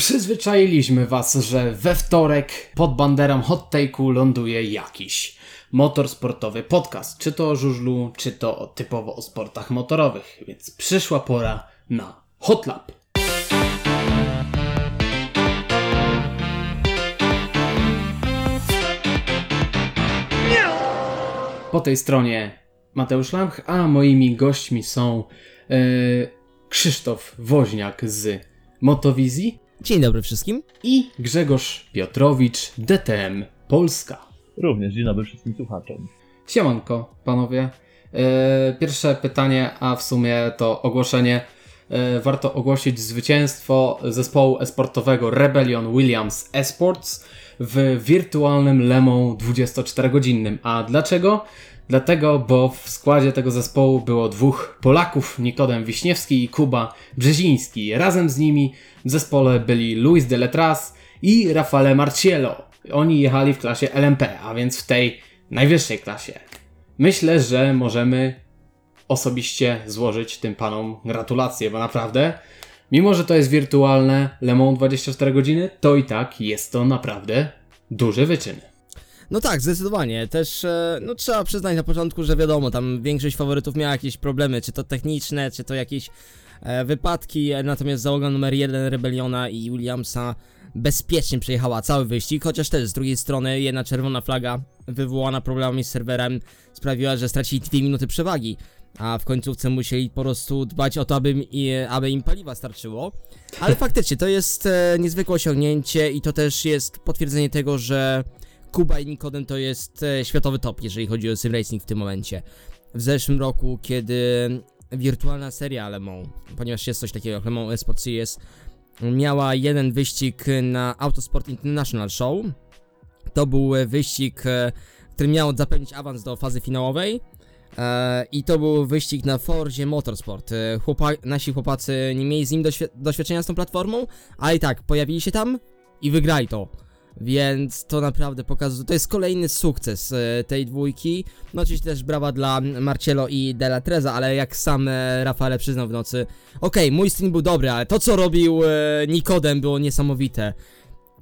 Przyzwyczailiśmy Was, że we wtorek pod banderą Hot Take'u ląduje jakiś motorsportowy podcast. Czy to o żużlu, czy to typowo o sportach motorowych. Więc przyszła pora na Hot Lap. Po tej stronie Mateusz Lamch, a moimi gośćmi są e, Krzysztof Woźniak z Motowizji Dzień dobry wszystkim. i Grzegorz Piotrowicz, DTM Polska. Również dzień dobry wszystkim słuchaczom. Siemanko, panowie. E, pierwsze pytanie, a w sumie to ogłoszenie. E, warto ogłosić zwycięstwo zespołu esportowego Rebellion Williams Esports w wirtualnym Le Mans 24-godzinnym. A dlaczego? Dlatego, bo w składzie tego zespołu było dwóch Polaków, Nikodem Wiśniewski i Kuba Brzeziński. Razem z nimi w zespole byli Luis de Letras i Rafale Marciello. Oni jechali w klasie LMP, a więc w tej najwyższej klasie. Myślę, że możemy osobiście złożyć tym panom gratulacje, bo naprawdę, mimo że to jest wirtualne Le Mans 24 godziny, to i tak jest to naprawdę duży wyczyn. No tak, zdecydowanie. Też e, no, trzeba przyznać na początku, że wiadomo, tam większość faworytów miała jakieś problemy, czy to techniczne, czy to jakieś e, wypadki, natomiast załoga numer 1 Rebeliona i Williamsa bezpiecznie przejechała cały wyścig, chociaż też z drugiej strony jedna czerwona flaga wywołana problemami z serwerem sprawiła, że stracili 2 minuty przewagi. A w końcówce musieli po prostu dbać o to, aby, aby im paliwa starczyło. Ale faktycznie to jest e, niezwykłe osiągnięcie i to też jest potwierdzenie tego, że Kuba i Nikodem to jest e, światowy top, jeżeli chodzi o sim racing w tym momencie. W zeszłym roku, kiedy wirtualna seria Le Mans, ponieważ jest coś takiego jak Le Mans Esport Series, miała jeden wyścig na Autosport International Show. To był wyścig, e, który miał zapewnić awans do fazy finałowej. E, I to był wyścig na Forzie Motorsport. Chłopa nasi chłopacy nie mieli z nim doświ doświadczenia z tą platformą, ale i tak pojawili się tam i wygrali to. Więc to naprawdę pokazuje, to jest kolejny sukces e, tej dwójki. No oczywiście też brawa dla Marcello i Della Treza, ale jak sam e, Rafale przyznał w nocy, okej, mój stream był dobry, ale to co robił e, Nikodem było niesamowite.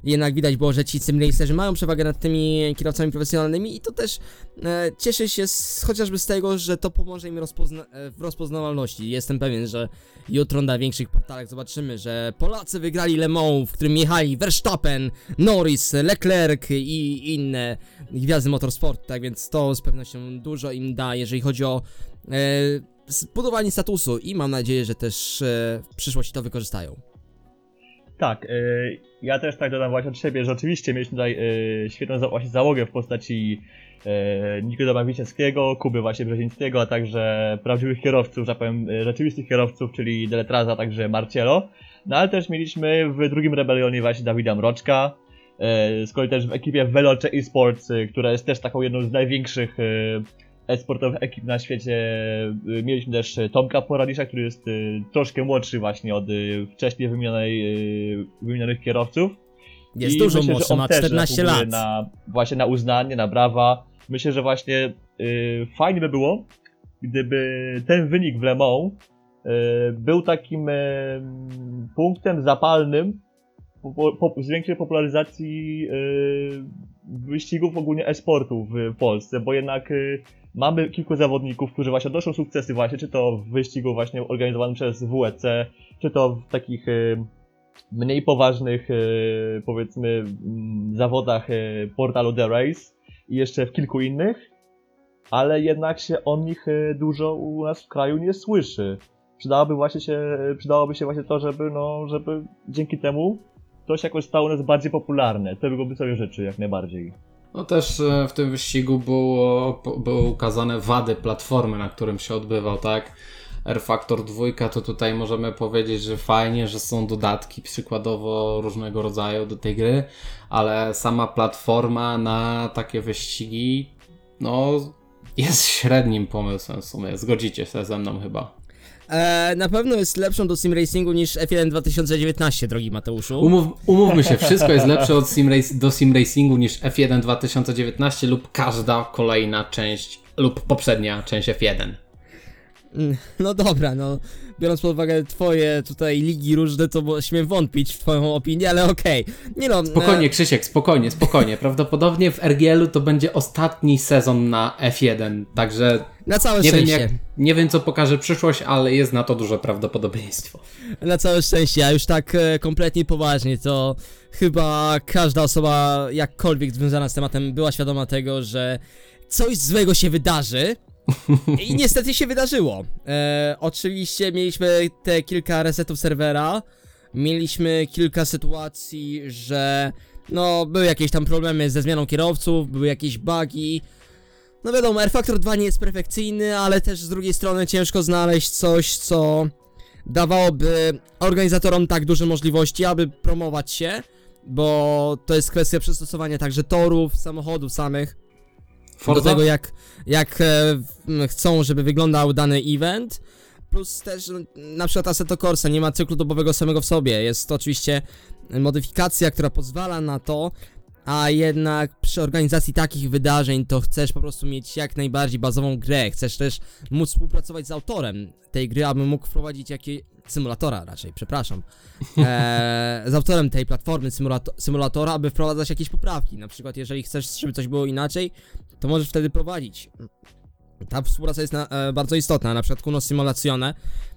Jednak widać było, że ci simracerzy mają przewagę nad tymi kierowcami profesjonalnymi i to też e, cieszę się z, chociażby z tego, że to pomoże im rozpozna e, w rozpoznawalności. Jestem pewien, że jutro na większych portalach zobaczymy, że Polacy wygrali Le Mans, w którym jechali Verstappen, Norris, Leclerc i inne gwiazdy motorsportu, tak więc to z pewnością dużo im da, jeżeli chodzi o e, zbudowanie statusu i mam nadzieję, że też e, w przyszłości to wykorzystają. Tak, e, ja też tak dodam właśnie od siebie, że oczywiście mieliśmy tutaj e, świetną za, właśnie załogę w postaci e, Nikodema Wiśniewskiego, Kuby właśnie Brzezińskiego, a także prawdziwych kierowców, że tak powiem, e, rzeczywistych kierowców, czyli Deletraza, a także Marcielo. No ale też mieliśmy w drugim Rebelionie właśnie Dawida Mroczka, z kolei też w ekipie Veloce Esports, która jest też taką jedną z największych e-sportowych ekip na świecie. E, Mieliśmy też e, Tomka Poradisza, który jest e, troszkę młodszy właśnie od wcześniej wymienionej, wymienionych kierowców. Jest I dużo myślę, młodszy, ma też 14 zasługuje lat. Na, właśnie na uznanie, na brawa. Myślę, że właśnie y, fajnie by było, gdyby ten wynik w Le Mans y, był takim y, punktem zapalnym po, po, zwiększenia popularyzacji wyścigów ogólnie e-sportu w Polsce, bo jednak mamy kilku zawodników, którzy właśnie odnoszą sukcesy właśnie, czy to w wyścigu właśnie organizowanym przez WEC, czy to w takich y, mniej poważnych, e, powiedzmy, zawodach e, portalu The Race i jeszcze w kilku innych, ale jednak się o nich dużo u nas w kraju nie słyszy. Przydałoby właśnie się, przydałoby się właśnie to, żeby, no, żeby dzięki temu to się jakoś stało nas bardziej popularne. To byłoby sobie rzeczy jak najbardziej. No też e, w tym wyścigu było, były ukazane wady platformy, na którym się odbywał, tak? R-Factor 2 to tutaj możemy powiedzieć, że fajnie, że są dodatki przykładowo różnego rodzaju do tej gry, ale sama platforma na takie wyścigi, no, jest średnim pomysłem w sumie. Zgodzicie się ze mną chyba. E, na pewno jest lepszą do sim racingu niż F1 2019, drogi Mateuszu. Umów, umówmy się, wszystko jest lepsze od sim do sim racingu niż F1 2019 lub każda kolejna część lub poprzednia część F1. No dobra, no biorąc pod uwagę twoje tutaj ligi różne, to śmiem wątpić w twoją opinię, ale okej. Nie no, Spokojnie, Krzysiek, spokojnie, spokojnie. Prawdopodobnie w RGL-u to będzie ostatni sezon na F1, także E, na całe nie wiem, szczęście. jak, nie wiem co pokaże przyszłość, ale jest na to duże prawdopodobieństwo. Na całe szczęście, a już tak e, kompletnie poważnie, to chyba każda osoba jakkolwiek związana z tematem była świadoma tego, że coś złego się wydarzy. I niestety się wydarzyło. E, oczywiście mieliśmy te kilka resetów serwera, mieliśmy kilka sytuacji, że no były jakieś tam problemy ze zmianą kierowców, były jakieś bugi. No wiadomo, R-Factor 2 nie jest perfekcyjny, ale też z drugiej strony ciężko znaleźć coś, co dawałoby organizatorom tak duże możliwości, aby promować się, bo to jest kwestia przystosowania także torów, samochodów samych, Forza? do tego jak, jak e, chcą, żeby wyglądał dany event. Plus też no, na przykład Assetto Corsa nie ma cyklu dobowego samego w sobie. Jest to oczywiście modyfikacja, która pozwala na to, a jednak przy organizacji takich wydarzeń to chcesz po prostu mieć jak najbardziej bazową grę. Chcesz też móc współpracować z autorem tej gry, aby mógł wprowadzić jakieś symulatora raczej, przepraszam. Eee, z autorem tej platformy symulato symulatora, aby wprowadzać jakieś poprawki. Na przykład jeżeli chcesz, żeby coś było inaczej, to możesz wtedy prowadzić. Ta współpraca jest na, e, bardzo istotna, na przykład Kuno Simulazione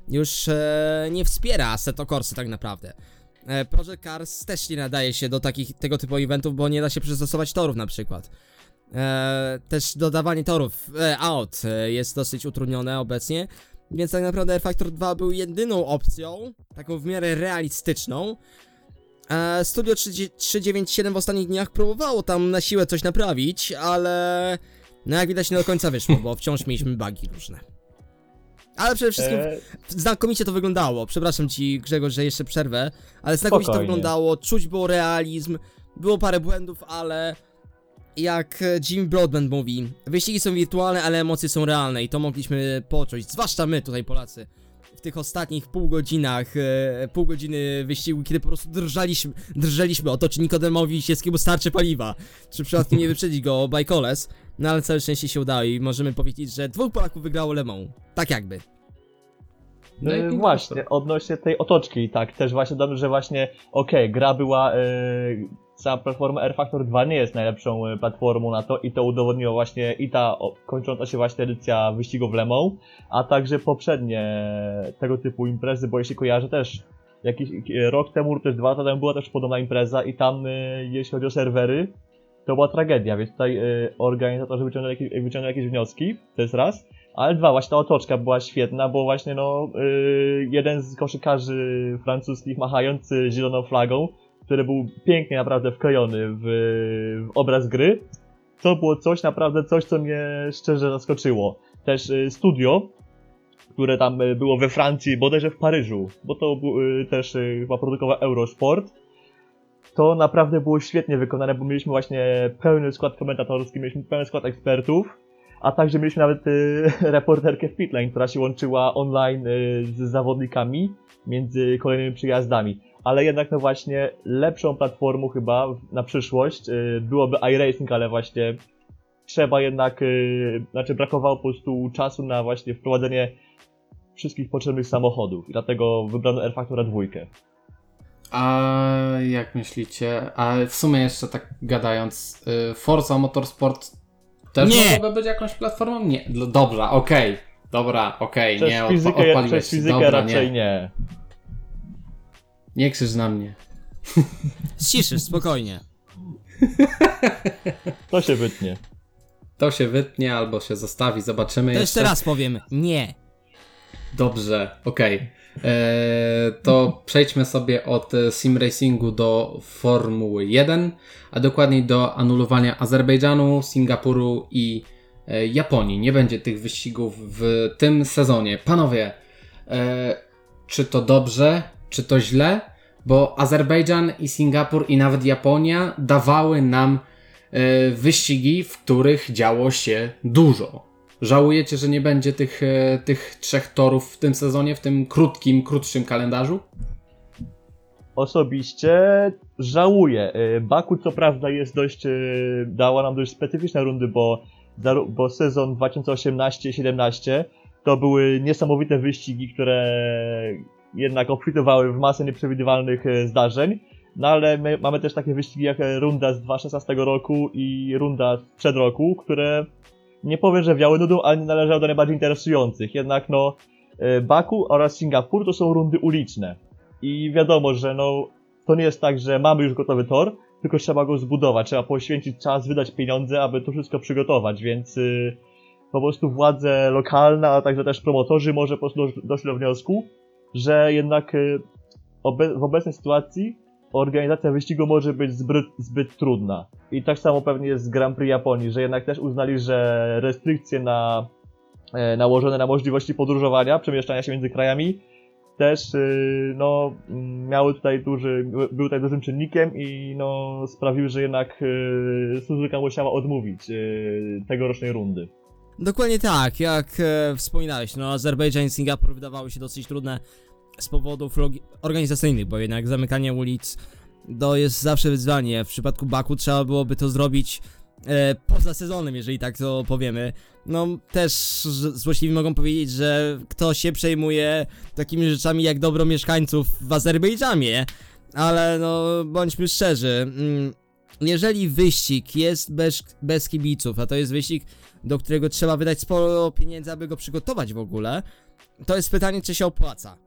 już e, nie wspiera Assetto Corsy tak naprawdę. E, Project Cars też nie nadaje się do takich, tego typu eventów, bo nie da się przystosować torów na przykład. E, też dodawanie torów, e, aut e, jest dosyć utrudnione obecnie, więc tak naprawdę Factor 2 był jedyną opcją, taką w miarę realistyczną. E, Studio 3, 397 w ostatnich dniach próbowało tam na siłę coś naprawić, ale no jak widać nie do końca wyszło, bo wciąż mieliśmy bugi różne. Ale przede wszystkim E, znakomicie to wyglądało. Przepraszam ci, Grzegorz, że jeszcze przerwę, ale znakomicie to Spokojnie. wyglądało. Czuć było realizm, było parę błędów, ale jak e, Jim Broadbent mówi, wyścigi są wirtualne, ale emocje są realne i to mogliśmy poczuć, zwłaszcza my tutaj Polacy. W tych ostatnich pół godzinach, e, pół godziny wyścigu, kiedy po prostu drżaliśmy, drżeliśmy o to, czy Nikodemowi Sieskiemu starczy paliwa, czy przypadkiem nie wyprzedzić go Bajkoles, no ale całe szczęście się udało i możemy powiedzieć, że dwóch Polaków wygrało Le Mans. Tak jakby. No i E, piękna właśnie, odnośnie tej otoczki, tak, też właśnie dodam, że właśnie, okej, gra była, e, sama platforma R Factor 2 nie jest najlepszą e, platformą na to i to udowodniła właśnie i ta kończąca się właśnie edycja wyścigów Le Mans, a także poprzednie tego typu imprezy, bo jeśli kojarzę też jakiś e, rok temu, też dwa lata temu była też podobna impreza i tam, e, jeśli chodzi o serwery, to była tragedia, więc tutaj e, organizatorzy wyciągnęli jakieś, wyciągnęli jakieś wnioski, to jest raz. Ale dwa, właśnie ta otoczka była świetna, bo właśnie no, jeden z koszykarzy francuskich machający zieloną flagą, który był pięknie naprawdę wklejony w, w obraz gry, to było coś naprawdę, coś co mnie szczerze zaskoczyło. Też yy, studio, które tam yy, było we Francji, bodajże w Paryżu, bo to yy, też chyba produkował Eurosport, to naprawdę było świetnie wykonane, bo mieliśmy właśnie pełny skład komentatorski, mieliśmy pełny skład ekspertów, a także mieliśmy nawet y, reporterkę w Pitlane, która się łączyła online y, z zawodnikami między kolejnymi przyjazdami. Ale jednak no właśnie lepszą platformą chyba na przyszłość y, byłoby iRacing, ale właśnie trzeba jednak, y, znaczy brakowało po prostu czasu na właśnie wprowadzenie wszystkich potrzebnych samochodów i dlatego wybrano R Factora 2. A jak myślicie? A w sumie jeszcze tak gadając, y, Forza Motorsport też Nie. mogłaby być jakąś platformą? Nie. Dobra, okej. Dobra, okej, Przez nie, odpa- odpaliłeś przez się. fizykę Dobra, raczej nie. nie. Nie krzyż na mnie. Ciszysz, spokojnie. To się wytnie. To się wytnie albo się zostawi, zobaczymy To jeszcze. jeszcze raz powiem, nie. Dobrze, okej. Eee, To przejdźmy sobie od e, sim racingu do Formuły 1, a dokładniej do anulowania Azerbejdżanu, Singapuru i e, Japonii. Nie będzie tych wyścigów w tym sezonie. Panowie, e, czy to dobrze, czy to źle? Bo Azerbejdżan i Singapur i nawet Japonia dawały nam e, wyścigi, w których działo się dużo. Żałujecie, że nie będzie tych, e, tych trzech torów w tym sezonie, w tym krótkim, krótszym kalendarzu? Osobiście żałuję. Y, Baku co prawda jest dość, dała nam dość specyficzne rundy, bo, bo sezon 2018-17 to były niesamowite wyścigi, które jednak obfitowały w masę nieprzewidywalnych e, zdarzeń. No ale my mamy też takie wyścigi jak e, runda z 2016 roku i runda sprzed roku, które nie powiem, że wiały nudą, ale nie należały do najbardziej interesujących. Jednak no, e, Baku oraz Singapur to są rundy uliczne. I wiadomo, że no, to nie jest tak, że mamy już gotowy tor, tylko trzeba go zbudować, trzeba poświęcić czas, wydać pieniądze, aby to wszystko przygotować, więc y, po prostu władze lokalne, a także też promotorzy może po prostu dosz- doszli do wniosku, że jednak y, obe w obecnej sytuacji organizacja wyścigu może być zbyt, zbyt trudna. I tak samo pewnie jest z Grand Prix Japonii, że jednak też uznali, że restrykcje na, e, nałożone na możliwości podróżowania, przemieszczania się między krajami też y, no, miały tutaj duży, były tutaj dużym czynnikiem i no, sprawiły, że jednak y, Suzuka musiała odmówić tegorocznej rundy. Dokładnie tak, jak e, wspominałeś, no Azerbejdżan i Singapur wydawały się dosyć trudne z powodów organizacyjnych, bo jednak zamykanie ulic to jest zawsze wyzwanie. W przypadku Baku trzeba byłoby to zrobić e, poza sezonem, jeżeli tak to powiemy. No też złośliwi mogą powiedzieć, że kto się przejmuje takimi rzeczami jak dobro mieszkańców w Azerbejdżanie, ale no bądźmy szczerzy. Mm, jeżeli wyścig jest bez, bez kibiców, a to jest wyścig do którego trzeba wydać sporo pieniędzy, aby go przygotować w ogóle, to jest pytanie, czy się opłaca.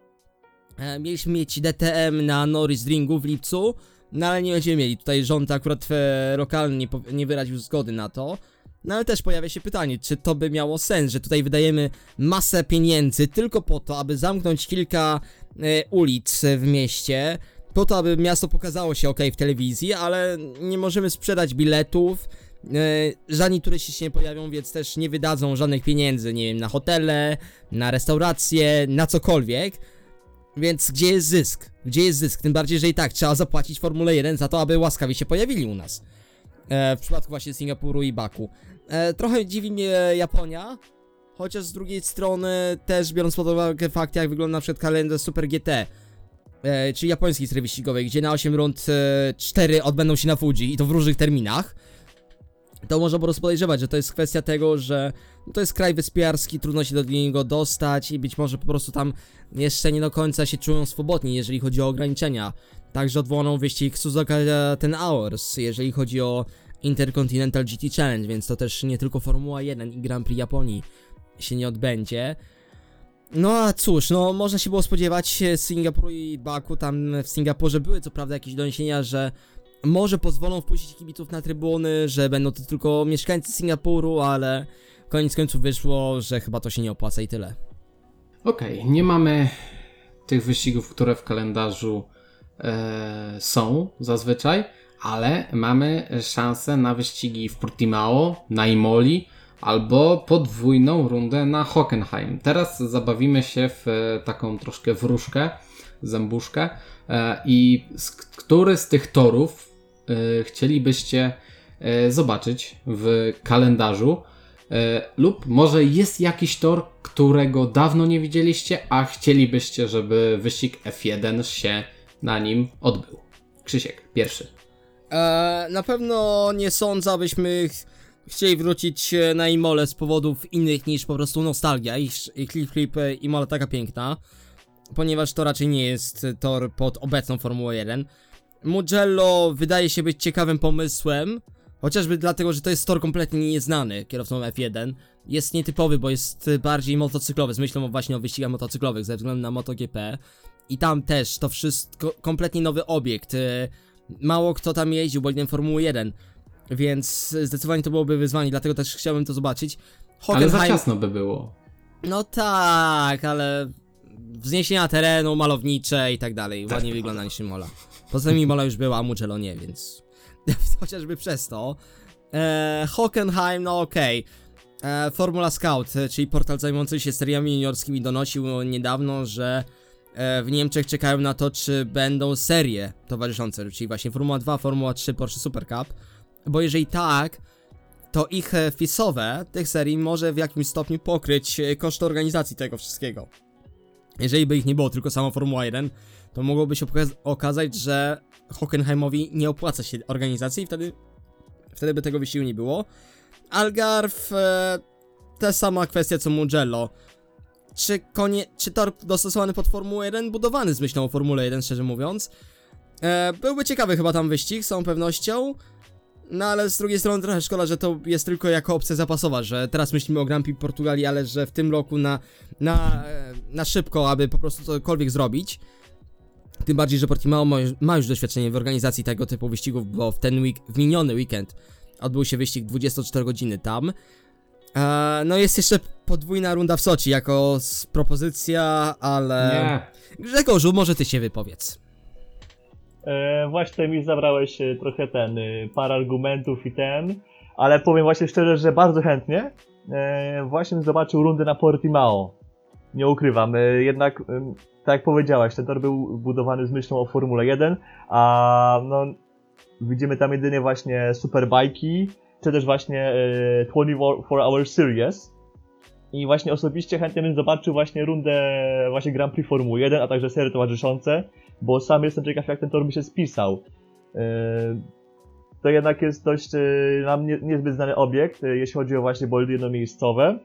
E, mieliśmy mieć DTM na Norris Ringu w lipcu, no ale nie będziemy mieli. Tutaj rząd akurat e, lokalny nie, nie wyraził zgody na to. No ale też pojawia się pytanie, czy to by miało sens, że tutaj wydajemy masę pieniędzy tylko po to, aby zamknąć kilka e, ulic w mieście, po to, aby miasto pokazało się ok w telewizji, ale nie możemy sprzedać biletów, E, żadni turyści się nie pojawią, więc też nie wydadzą żadnych pieniędzy, nie wiem, na hotele, na restauracje, na cokolwiek. Więc gdzie jest zysk? Gdzie jest zysk? Tym bardziej, że i tak trzeba zapłacić Formule 1 za to, aby łaskawie się pojawili u nas. E, w przypadku właśnie Singapuru i Baku. E, trochę dziwi mnie Japonia, chociaż z drugiej strony też biorąc pod uwagę fakt, jak wygląda na przykład kalendarz Super GT, e, czyli japońskiej serii wyścigowej, gdzie na 8 rund e, 4 odbędą się na Fuji i to w różnych terminach to można po prostu podejrzewać, że to jest kwestia tego, że no to jest kraj wyspiarski, trudno się do niego dostać i być może po prostu tam jeszcze nie do końca się czują swobodni, jeżeli chodzi o ograniczenia. Także odwołano wyścig Suzuka e, Ten Hours, jeżeli chodzi o Intercontinental GT Challenge, więc to też nie tylko Formuła 1 i Grand Prix Japonii się nie odbędzie. No a cóż, no można się było spodziewać e, z Singapuru i Baku, tam w Singapurze były co prawda jakieś doniesienia, że może pozwolą wpuścić kibiców na trybuny, że będą to tylko mieszkańcy Singapuru, ale koniec końców wyszło, że chyba to się nie opłaca i tyle. Okej, nie mamy tych wyścigów, które w kalendarzu e, są zazwyczaj, ale mamy szansę na wyścigi w Portimao, na Imoli albo podwójną rundę na Hockenheim. Teraz zabawimy się w e, taką troszkę wróżkę, zębuszkę e, i który z tych torów e, chcielibyście zobaczyć w kalendarzu? Lub może jest jakiś tor, którego dawno nie widzieliście, a chcielibyście, żeby wyścig F1 się na nim odbył. Krzysiek, pierwszy. Eee, na pewno nie sądzę, abyśmy chcieli wrócić e, na Imole z powodów innych niż po prostu nostalgia i, sz- i Clip Clip Imola taka piękna, ponieważ to raczej nie jest e, tor pod obecną Formułę 1. Mugello wydaje się być ciekawym pomysłem, chociażby dlatego, że to jest tor kompletnie nieznany kierowcom F1. Jest nietypowy, bo jest e, bardziej motocyklowy, z myślą właśnie o wyścigach motocyklowych ze względu na MotoGP. I tam też to wszystko, kompletnie nowy obiekt. Mało kto tam jeździł bolidem Formuły 1, więc zdecydowanie to byłoby wyzwanie, dlatego też chciałbym to zobaczyć. Ale za Hockenheim- ciasno by było. No tak, ale wzniesienia terenu, malownicze i tak dalej, ładnie wygląda niż Imola. Poza tym Imola już była, a Mugello nie, więc chociażby przez to. E, Hockenheim, no okej. E, Formula Scout, e, czyli portal zajmujący się seriami juniorskimi donosił niedawno, że w Niemczech czekają na to, czy będą serie towarzyszące, czyli właśnie Formuła 2, Formuła 3, Porsche Super Cup. Bo jeżeli tak, to ich e, wpisowe tych serii może w jakimś stopniu pokryć e, koszty organizacji tego wszystkiego. Jeżeli by ich nie było, tylko sama Formuła 1, to mogłoby się okaz- okazać, że Hockenheimowi nie opłaca się organizacji i wtedy, wtedy by tego wysiłku nie było. Algarve, e, ta sama kwestia co Mugello. czy, konie, czy tor dostosowany pod Formułę 1, budowany z myślą o Formule 1, szczerze mówiąc. E, byłby ciekawy chyba tam wyścig, z całą pewnością. No ale z drugiej strony trochę szkoda, że to jest tylko jako opcja zapasowa, że teraz myślimy o Grand Prix Portugalii, ale że w tym roku na, na, na szybko, aby po prostu cokolwiek zrobić. Tym bardziej, że Portimao ma, już doświadczenie w organizacji tego typu wyścigów, bo w ten week, w miniony weekend odbył się wyścig 24 godziny tam. E, no jest jeszcze podwójna runda w Sochi jako propozycja, ale... Nie. Grzegorzu, może ty się wypowiedz. E, właśnie mi zabrałeś e, trochę ten, e, parę argumentów i ten, ale powiem właśnie szczerze, że bardzo chętnie właśnie zobaczył rundę na Portimao. Nie ukrywam, jednak tak jak powiedziałaś, ten tor był budowany z myślą o Formule 1, a no widzimy tam jedynie właśnie superbajki, czy też właśnie e, 24 Hour Series. I właśnie osobiście chętnie bym zobaczył właśnie rundę właśnie Grand Prix Formuły 1, a także serie towarzyszące, bo sam jestem ciekaw jak ten tor by się spisał. Yy, To jednak jest dość yy, nam nie, niezbyt znany obiekt, yy, jeśli chodzi o właśnie bolidy jednomiejscowe.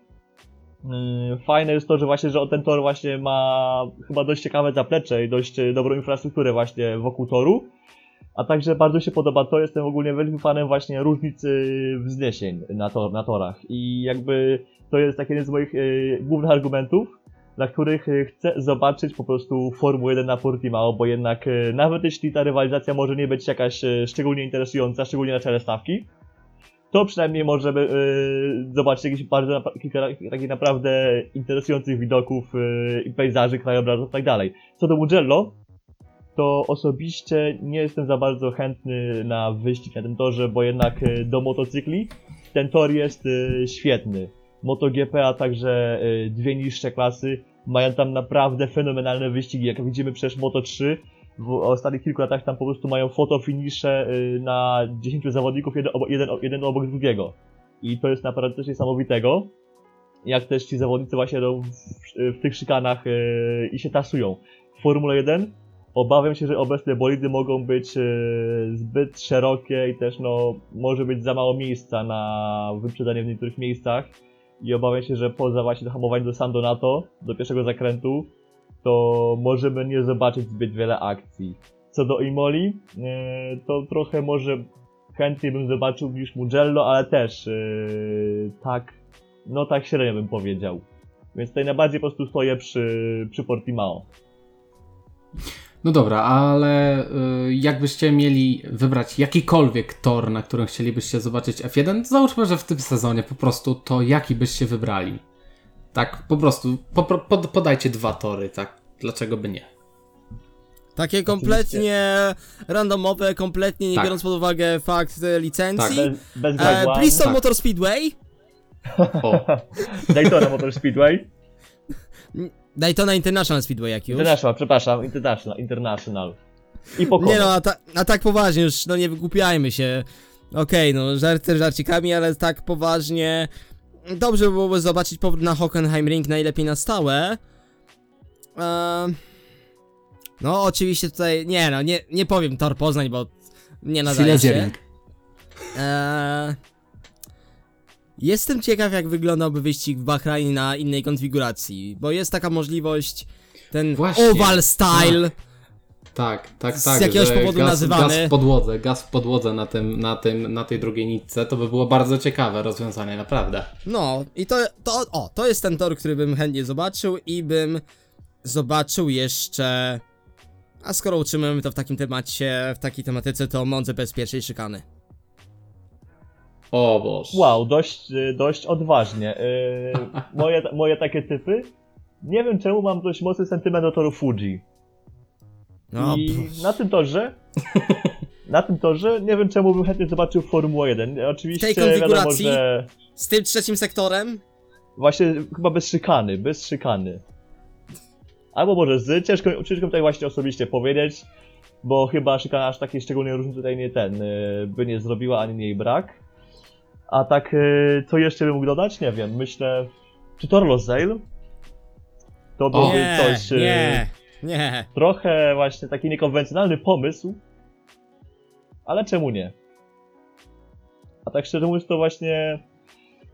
Fajne jest to, że właśnie, że ten tor właśnie ma chyba dość ciekawe zaplecze i dość dobrą infrastrukturę właśnie wokół toru. A także bardzo się podoba to, jestem ogólnie wielkim fanem właśnie różnicy wzniesień na, tor, na torach. I jakby to jest taki jeden z moich głównych argumentów, dla których y, chcę zobaczyć po prostu Formułę 1 na Portimao, bo jednak y, nawet jeśli ta rywalizacja może nie być jakaś y, szczególnie interesująca, szczególnie na czele stawki, to przynajmniej możemy y, zobaczyć jakieś bardzo, kilka takich naprawdę interesujących widoków i pejzaży, krajobrazów i tak. Co do Mugello, to osobiście nie jestem za bardzo chętny na wyścig na tym torze, bo jednak y, do motocykli ten tor jest świetny. MotoGP, a także dwie niższe klasy mają tam naprawdę fenomenalne wyścigi. Jak widzimy przecież Moto3 w ostatnich kilku latach tam po prostu mają fotofinisze y, na 10 zawodników, jeden, obo, jeden, jeden obok drugiego. I to jest naprawdę coś niesamowitego. Jak też ci zawodnicy właśnie w, w tych szykanach y, i się tasują. W Formule 1 obawiam się, że obecne bolidy mogą być y, zbyt szerokie i też no może być za mało miejsca na wyprzedzanie w niektórych miejscach i obawiam się, że poza właśnie dohamowaniem do San Donato, do pierwszego zakrętu, to możemy nie zobaczyć zbyt wiele akcji. Co do Imoli, e, to trochę może chętniej bym zobaczył niż Mugello, ale też e, tak, no tak średnio bym powiedział. Więc tutaj najbardziej po prostu stoję przy, przy Portimao. No dobra, ale y, jakbyście mieli wybrać jakikolwiek tor, na którym chcielibyście zobaczyć F1, załóżmy, że w tym sezonie po prostu to jaki byście wybrali. Tak, po prostu popro- pod, podajcie dwa tory, tak? Dlaczego by nie? Takie kompletnie randomowe, kompletnie nie Tak. biorąc pod uwagę fakt e, licencji. Tak. Bez, bez E. Bristol tak. Motor Speedway, O, Daytona Motor Speedway. Daytona International Speedway jak już. International, przepraszam, International. International. I Pocono. Nie no, a, ta, a tak poważnie już, no nie wygłupiajmy się. Okej, no żarty żarcikami, ale tak poważnie. Dobrze by byłoby zobaczyć powrót na Hockenheim Ring najlepiej na stałe. Ehm, no oczywiście tutaj, nie no, nie, nie powiem Tor Poznań, bo nie nadaje Silesia się. Ring. Eee, jestem ciekaw, jak wyglądałby wyścig w Bahrajnie na innej konfiguracji, bo jest taka możliwość, ten Właśnie, oval style. Tak, tak, Z tak. jakiegoś powodu gaz, nazywany. Gaz w podłodze, gaz w podłodze na, tym, na, tym, na tej drugiej nitce, to by było bardzo ciekawe rozwiązanie, naprawdę. No, i to, to, o, to jest ten tor, który bym chętnie zobaczył i bym zobaczył jeszcze... A skoro utrzymujemy to w takim temacie, w takiej tematyce, to Monze bez pierwszej szykany. O Boże. Wow, dość, y, dość odważnie. Yy, moje, moje takie typy. Nie wiem czemu mam dość mocny sentyment do toru Fuji. No, I pff, na tym torze. Na tym torze nie wiem czemu bym chętnie zobaczył Formułę 1. Oczywiście tej konfiguracji? wiadomo, że z tym trzecim sektorem? właśnie chyba bez szykany, bez szykany. Albo może z, ciężko, ciężko tutaj właśnie osobiście powiedzieć, bo chyba szykana aż takiej szczególnej różnicy tutaj nie ten, y, by nie zrobiła, ani jej brak. A tak, y, co jeszcze bym mógł dodać? Nie wiem, myślę, czy tor Losail? To byłby Nie, coś, y, nie, nie. trochę właśnie taki niekonwencjonalny pomysł, ale czemu nie? A tak szczerze mówiąc to właśnie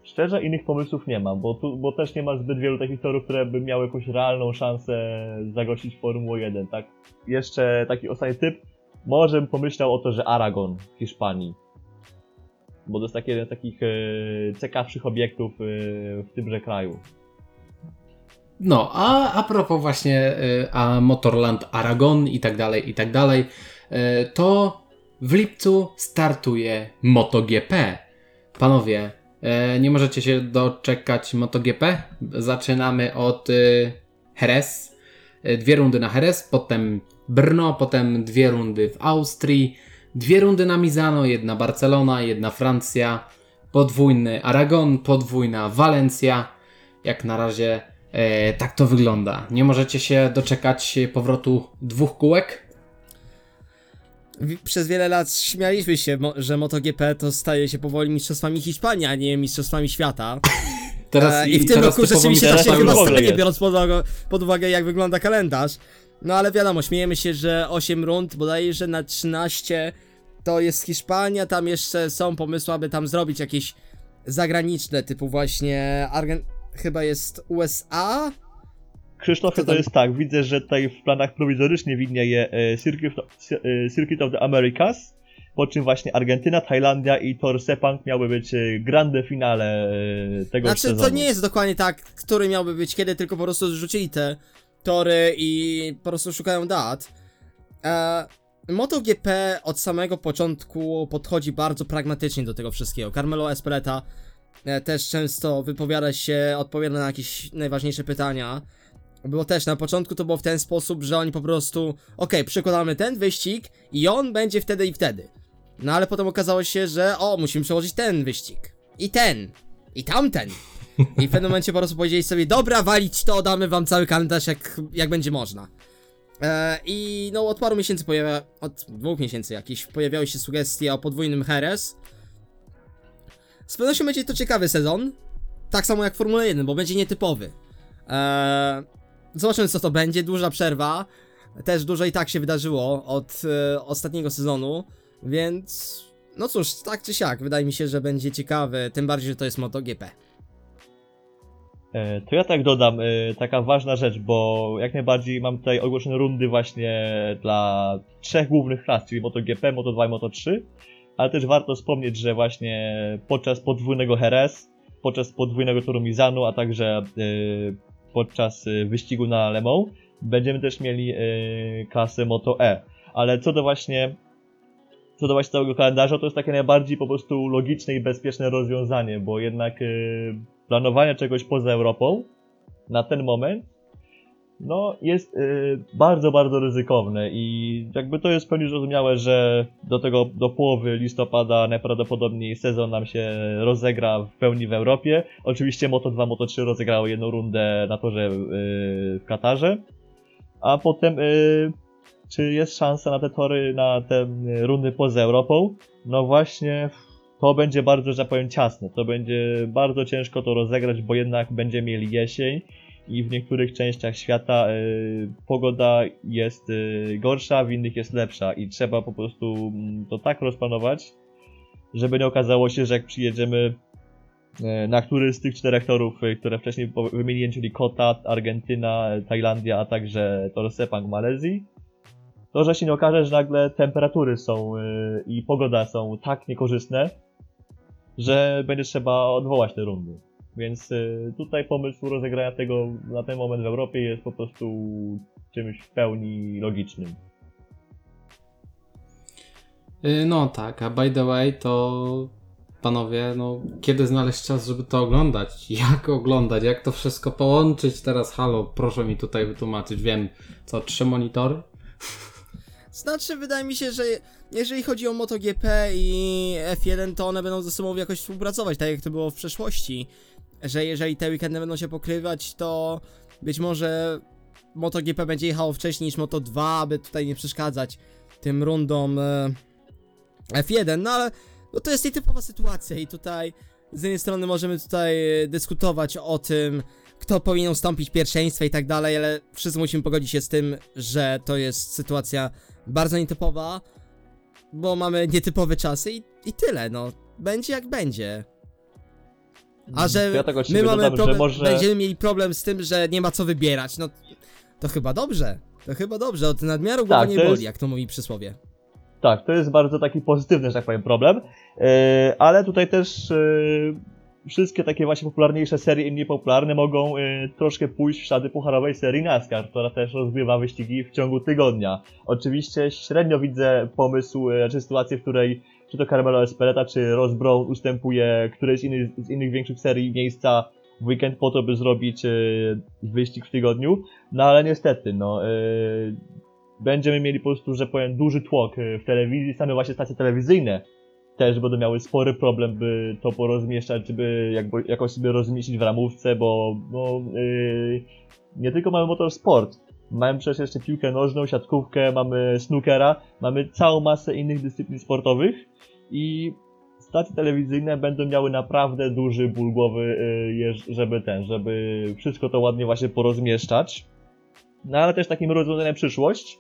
Szczerze innych pomysłów nie ma, bo, tu, bo też nie ma zbyt wielu takich torów, które by miały jakąś realną szansę zagościć Formułę 1, tak? Jeszcze taki ostatni typ, może bym pomyślał o to, że Aragon w Hiszpanii. Bo to jest taki jeden z takich e, ciekawszych obiektów e, w tymże kraju. No, a, a propos właśnie y, a Motorland Aragon i tak dalej, i tak dalej, to w lipcu startuje MotoGP. Panowie, nie możecie się doczekać MotoGP. Zaczynamy od Jerez. Dwie rundy na Jerez, potem Brno, potem dwie rundy w Austrii, dwie rundy na Mizano, jedna Barcelona, jedna Francja, podwójny Aragon, podwójna Walencja. Jak na razie E, tak to wygląda. Nie możecie się doczekać powrotu dwóch kółek? Przez wiele lat śmialiśmy się, że MotoGP to staje się powoli mistrzostwami Hiszpanii, a nie mistrzostwami świata. E, I w tym teraz roku rzeczywiście tak się teraz chyba stanie, biorąc pod uwagę, pod uwagę jak wygląda kalendarz. No ale wiadomo, śmiejemy się, że 8 rund, bodajże na 13 to jest Hiszpania, tam jeszcze są pomysły, aby tam zrobić jakieś zagraniczne, typu właśnie Argen... chyba jest USA? Krzysztofie, Co to jest tak, widzę, że tutaj w planach prowizorycznie widnieje e, Circuit, e, Circuit of the Americas, po czym właśnie Argentyna, Tajlandia i Tor Sepang miały być e, grande finale e, tego Znaczy, sezonu. to nie jest dokładnie tak, który miałby być kiedy, tylko po prostu zrzucili te tory i po prostu szukają dat. E, MotoGP od samego początku podchodzi bardzo pragmatycznie do tego wszystkiego. Carmelo Espeleta e, też często wypowiada się, odpowiada na jakieś najważniejsze pytania. Było też na początku to było w ten sposób, że oni po prostu, okej, przykładamy ten wyścig i on będzie wtedy i wtedy. No ale potem okazało się, że o, musimy przełożyć ten wyścig. I ten. I tamten. I w pewnym momencie po prostu powiedzieli sobie, dobra, walić to, damy wam cały kalendarz jak, jak będzie można. E, I no od paru miesięcy pojawia, od dwóch miesięcy jakieś, pojawiały się sugestie o podwójnym Heres. Z pewnością będzie to ciekawy sezon. Tak samo jak Formuła 1, bo będzie nietypowy. E, zobaczymy co to będzie, duża przerwa. Też dużo i tak się wydarzyło od e, ostatniego sezonu, więc no cóż, tak czy siak, wydaje mi się, że będzie ciekawy, tym bardziej, że to jest MotoGP. E, To ja tak dodam, e, taka ważna rzecz, bo jak najbardziej mam tutaj ogłoszone rundy właśnie dla trzech głównych klas, czyli MotoGP, Moto2 i Moto3, ale też warto wspomnieć, że właśnie podczas podwójnego Jerez, podczas podwójnego Toru Mizanu, a także e, podczas wyścigu na Le będziemy też mieli klasę Moto E. Ale co do właśnie co do właśnie całego kalendarza, to jest takie najbardziej po prostu logiczne i bezpieczne rozwiązanie, bo jednak planowanie czegoś poza Europą na ten moment no jest y, bardzo, bardzo ryzykowne i jakby to jest w pełni zrozumiałe, że do tego, do połowy listopada najprawdopodobniej sezon nam się rozegra w pełni w Europie. Oczywiście Moto2, Moto3 rozegrały jedną rundę na torze y, w Katarze, a potem y, czy jest szansa na te tory, na te y, rundy poza Europą? No właśnie to będzie bardzo, że tak powiem, ciasne. To będzie bardzo ciężko to rozegrać, bo jednak będziemy mieli jesień i w niektórych częściach świata y, pogoda jest y, gorsza, w innych jest lepsza i trzeba po prostu mm, to tak rozplanować, żeby nie okazało się, że jak przyjedziemy y, na któryś z tych czterech torów, które wcześniej wymieniłem, czyli Kota, Argentyna, Tajlandia, a także Tor Sepang Malezji, to że się nie okaże, że nagle temperatury są i pogoda są tak niekorzystne, że będzie trzeba odwołać te rundy. Więc y, tutaj pomysł rozegrania tego na ten moment w Europie jest po prostu czymś w pełni logicznym. Y, No tak, a by the way to panowie, no kiedy znaleźć czas, żeby to oglądać? Jak oglądać? Jak to wszystko połączyć teraz? Halo, proszę mi tutaj wytłumaczyć. Wiem, co, trzy monitory? Znaczy, wydaje mi się, że jeżeli chodzi o MotoGP i F1, to one będą ze sobą jakoś współpracować, tak jak to było w przeszłości. Że jeżeli te weekendy będą się pokrywać, to być może MotoGP będzie jechało wcześniej niż Moto2, aby tutaj nie przeszkadzać tym rundom e, F1, no ale no to jest nietypowa sytuacja i tutaj z jednej strony możemy tutaj dyskutować o tym, kto powinien ustąpić pierwszeństwa i tak dalej, ale wszyscy musimy pogodzić się z tym, że to jest sytuacja bardzo nietypowa, bo mamy nietypowe czasy i, i tyle, no. Będzie jak będzie. A że ja od my siebie mamy dodam, problem, że może... będziemy mieli problem z tym, że nie ma co wybierać, no to chyba dobrze. To chyba dobrze, od nadmiaru głowa Tak, nie to boli, jest- jak to mówi przysłowie. Tak, to jest bardzo taki pozytywny, że tak powiem, problem. E, ale tutaj też e, wszystkie takie właśnie popularniejsze serie i mniej popularne mogą e, troszkę pójść w ślady pucharowej serii NASCAR, która też rozgrywa wyścigi w ciągu tygodnia. Oczywiście średnio widzę pomysł, e, czy sytuację, w której czy to Carmelo Espeleta, czy Ross Brown ustępuje którejś z innych większych serii miejsca w weekend po to, by zrobić e, wyścig w tygodniu. No ale niestety, no... E, będziemy mieli po prostu, że powiem, duży tłok y, w telewizji, same właśnie stacje telewizyjne też będą miały spory problem, by to porozmieszczać, czy by jakby, jakoś sobie rozmieścić w ramówce, bo no, yy, nie tylko mamy motorsport, mamy przecież jeszcze piłkę nożną, siatkówkę, mamy snookera, mamy całą masę innych dyscyplin sportowych i stacje telewizyjne będą miały naprawdę duży ból głowy, yy, żeby ten, żeby wszystko to ładnie właśnie porozmieszczać. No ale też takim rozwiązaniem przyszłość,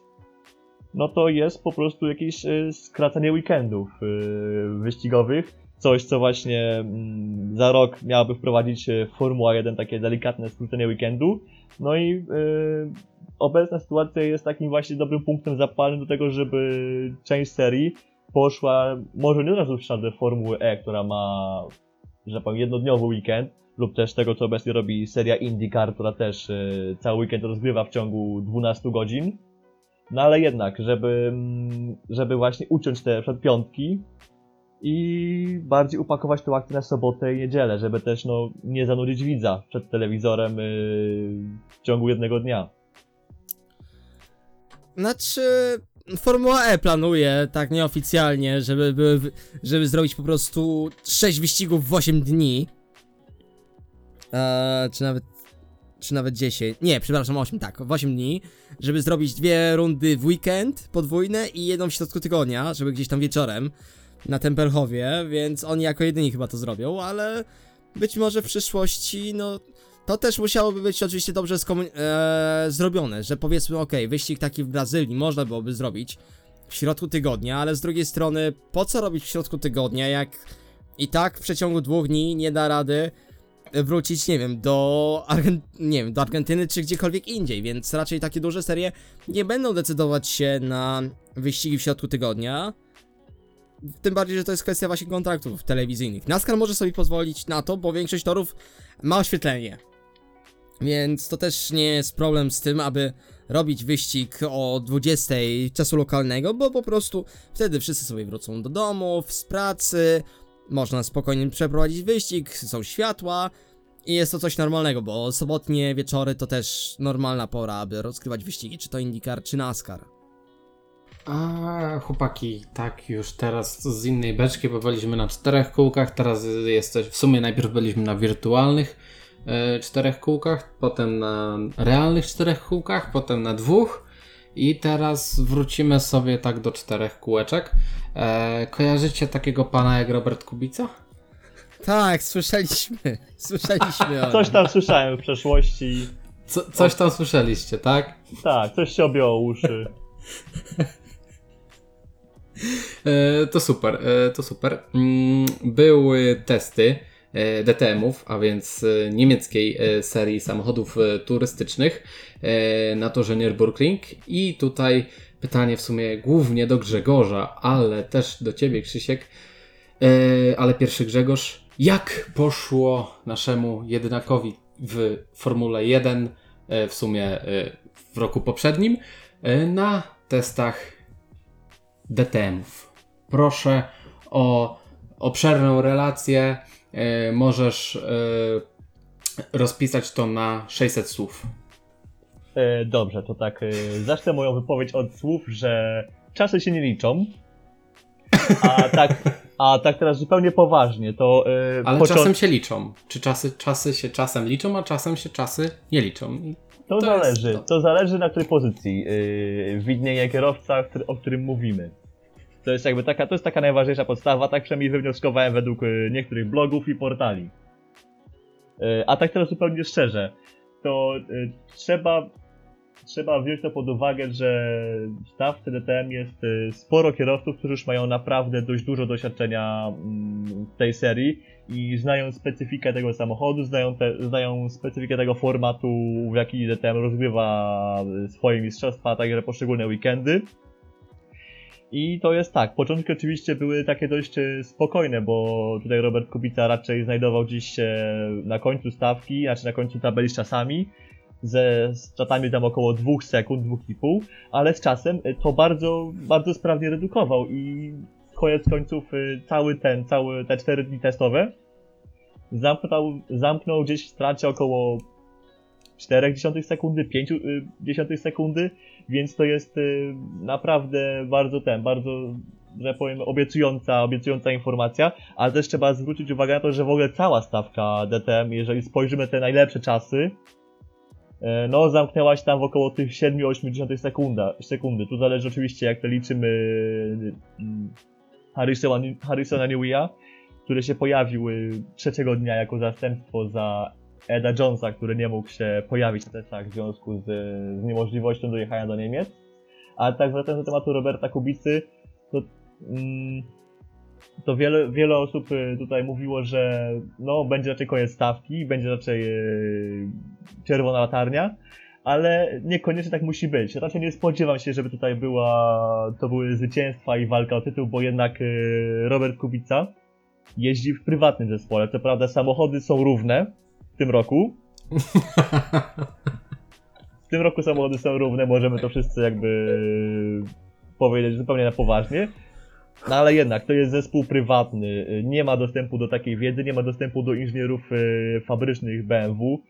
no to jest po prostu jakieś y, skracanie weekendów y, wyścigowych. Coś, co właśnie mm, za rok miałaby wprowadzić y, Formuła 1, takie delikatne skrócenie weekendu. No i obecna sytuacja jest takim właśnie dobrym punktem zapalnym do tego, żeby część serii poszła może nie od razu w ślady Formuły E, która ma, że powiem, jednodniowy weekend, lub też tego, co obecnie robi seria IndyCar, która też cały weekend rozgrywa w ciągu 12 godzin. No ale jednak, żeby, mm, żeby właśnie uciąć te przedpiątki i bardziej upakować tą akcję na sobotę i niedzielę, żeby też no, nie zanudzić widza przed telewizorem yy, w ciągu jednego dnia. Znaczy, Formuła E planuje, tak nieoficjalnie, żeby, żeby zrobić po prostu 6 wyścigów w 8 dni. Eee, czy nawet, czy nawet 10. Nie, przepraszam, 8, tak, w 8 dni. Żeby zrobić dwie rundy w weekend podwójne i jedną w środku tygodnia, żeby gdzieś tam wieczorem na Tempelhowie, więc oni jako jedyni chyba to zrobią, ale być może w przyszłości, no to też musiałoby być oczywiście dobrze e, zrobione, że powiedzmy, ok, wyścig taki w Brazylii można byłoby zrobić w środku tygodnia, ale z drugiej strony, po co robić w środku tygodnia, jak i tak w przeciągu dwóch dni nie da rady wrócić, nie wiem, do, Argen- nie wiem, do Argentyny czy gdziekolwiek indziej, więc raczej takie duże serie nie będą decydować się na wyścigi w środku tygodnia. Tym bardziej, że to jest kwestia właśnie kontraktów telewizyjnych. NASCAR może sobie pozwolić na to, bo większość torów ma oświetlenie. Więc to też nie jest problem z tym, aby robić wyścig o 20 czasu lokalnego, bo po prostu wtedy wszyscy sobie wrócą do domów, z pracy, można spokojnie przeprowadzić wyścig, są światła i jest to coś normalnego, bo sobotnie wieczory to też normalna pora, aby rozgrywać wyścigi, czy to IndyCar, czy NASCAR. A chłopaki, tak już teraz z innej beczki, bo byliśmy na czterech kółkach, teraz jesteś, w sumie najpierw byliśmy na wirtualnych e, czterech kółkach, potem na realnych czterech kółkach, potem na dwóch i teraz wrócimy sobie tak do czterech kółeczek. E, kojarzycie takiego pana jak Robert Kubica? Tak, słyszeliśmy, słyszeliśmy o Coś tam słyszałem w przeszłości. Co, coś tam słyszeliście, tak? Tak, coś się objęło uszy. E, to super, e, to super. Mm, Były testy DTM-ów, a więc e, niemieckiej e, serii samochodów e, turystycznych e, na torze Nürburgring i tutaj pytanie w sumie głównie do Grzegorza, ale też do Ciebie Krzysiek. E, Ale pierwszy Grzegorz, jak poszło naszemu jednakowi w Formule 1 e, w sumie e, w roku poprzednim e, na testach DTM-ów. Proszę o obszerną relację. E, możesz e, rozpisać to na 600 słów. E, dobrze, to tak, zacznę moją wypowiedź od słów, że czasy się nie liczą. A tak, a tak teraz zupełnie poważnie, to... Ale czasem się liczą. Czy czasy, czasy się czasem liczą, a czasem się czasy nie liczą. To, To zależy, to. to. zależy na której pozycji yy, widnieje kierowca, który, o którym mówimy. To jest jakby taka, to jest taka najważniejsza podstawa, tak przynajmniej wywnioskowałem według yy, niektórych blogów i portali. Yy, a tak teraz zupełnie szczerze, to yy, trzeba trzeba wziąć to pod uwagę, że w stawce DTM jest y, sporo kierowców, którzy już mają naprawdę dość dużo doświadczenia mm, w tej serii i znają specyfikę tego samochodu, znają, te, znają specyfikę tego formatu, w jaki DTM rozgrywa y, swoje mistrzostwa, a także poszczególne weekendy. I to jest tak, początki oczywiście były takie dość e, spokojne, bo tutaj Robert Kubica raczej znajdował gdzieś się na końcu stawki, znaczy na końcu tabeli z czasami, ze z czasami tam około 2 sekund, 2,5, ale z czasem e, to bardzo, bardzo sprawnie redukował i koniec końców e, cały ten, całe te 4 dni testowe zamknął, zamknął gdzieś w stracie około 0,4 sekundy, 0,5 sekundy, więc to jest y, naprawdę bardzo ten, bardzo, że powiem, obiecująca, obiecująca informacja, ale też trzeba zwrócić uwagę na to, że w ogóle cała stawka DTM, jeżeli spojrzymy te najlepsze czasy, y, no zamknęła się tam w około tych 7-8 sekunda, sekundy. Tu zależy oczywiście jak to liczymy y, Harrisona, Harrisona Newey'a, który się pojawił y, trzeciego dnia jako zastępstwo za Eda Jonesa, który nie mógł się pojawić na testach w związku z, z niemożliwością dojechania do Niemiec. A tak wracając do tematu Roberta Kubicy, to, mm, to wiele, wiele osób y, tutaj mówiło, że no, będzie raczej koniec stawki, będzie raczej yy, czerwona latarnia, ale niekoniecznie tak musi być. Raczej nie spodziewam się, żeby tutaj była, to były zwycięstwa i walka o tytuł, bo jednak yy, Robert Kubica jeździ w prywatnym zespole. Co prawda samochody są równe, w tym roku. W tym roku samochody są równe, możemy to wszyscy jakby powiedzieć zupełnie na poważnie. No ale jednak, to jest zespół prywatny, nie ma dostępu do takiej wiedzy, nie ma dostępu do inżynierów y, fabrycznych BMW,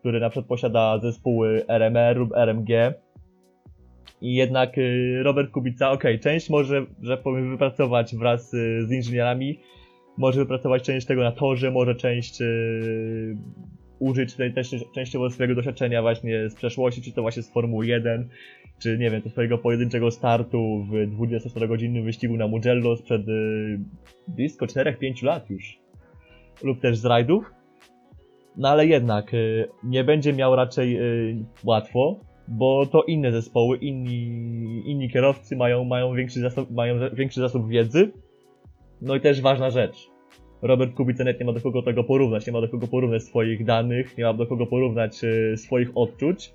który na przykład posiada zespoły RMR lub RMG. I jednak y, Robert Kubica, ok, część może, że powiem, wypracować wraz y, z inżynierami, może wypracować część tego na torze, może część yy, użyć tutaj też częściowo swojego doświadczenia właśnie z przeszłości, czy to właśnie z Formuły 1, czy nie wiem, to swojego pojedynczego startu w 24-godzinnym wyścigu na Mugello sprzed yy, blisko 4-5 lat już. Lub też z rajdów. No ale jednak yy, nie będzie miał raczej łatwo, bo to inne zespoły, inni, inni kierowcy mają, mają, większy zasób, mają większy zasób wiedzy. No i też ważna rzecz. Robert Kubica net nie ma do kogo tego porównać, nie ma do kogo porównać swoich danych, nie ma do kogo porównać y, swoich odczuć,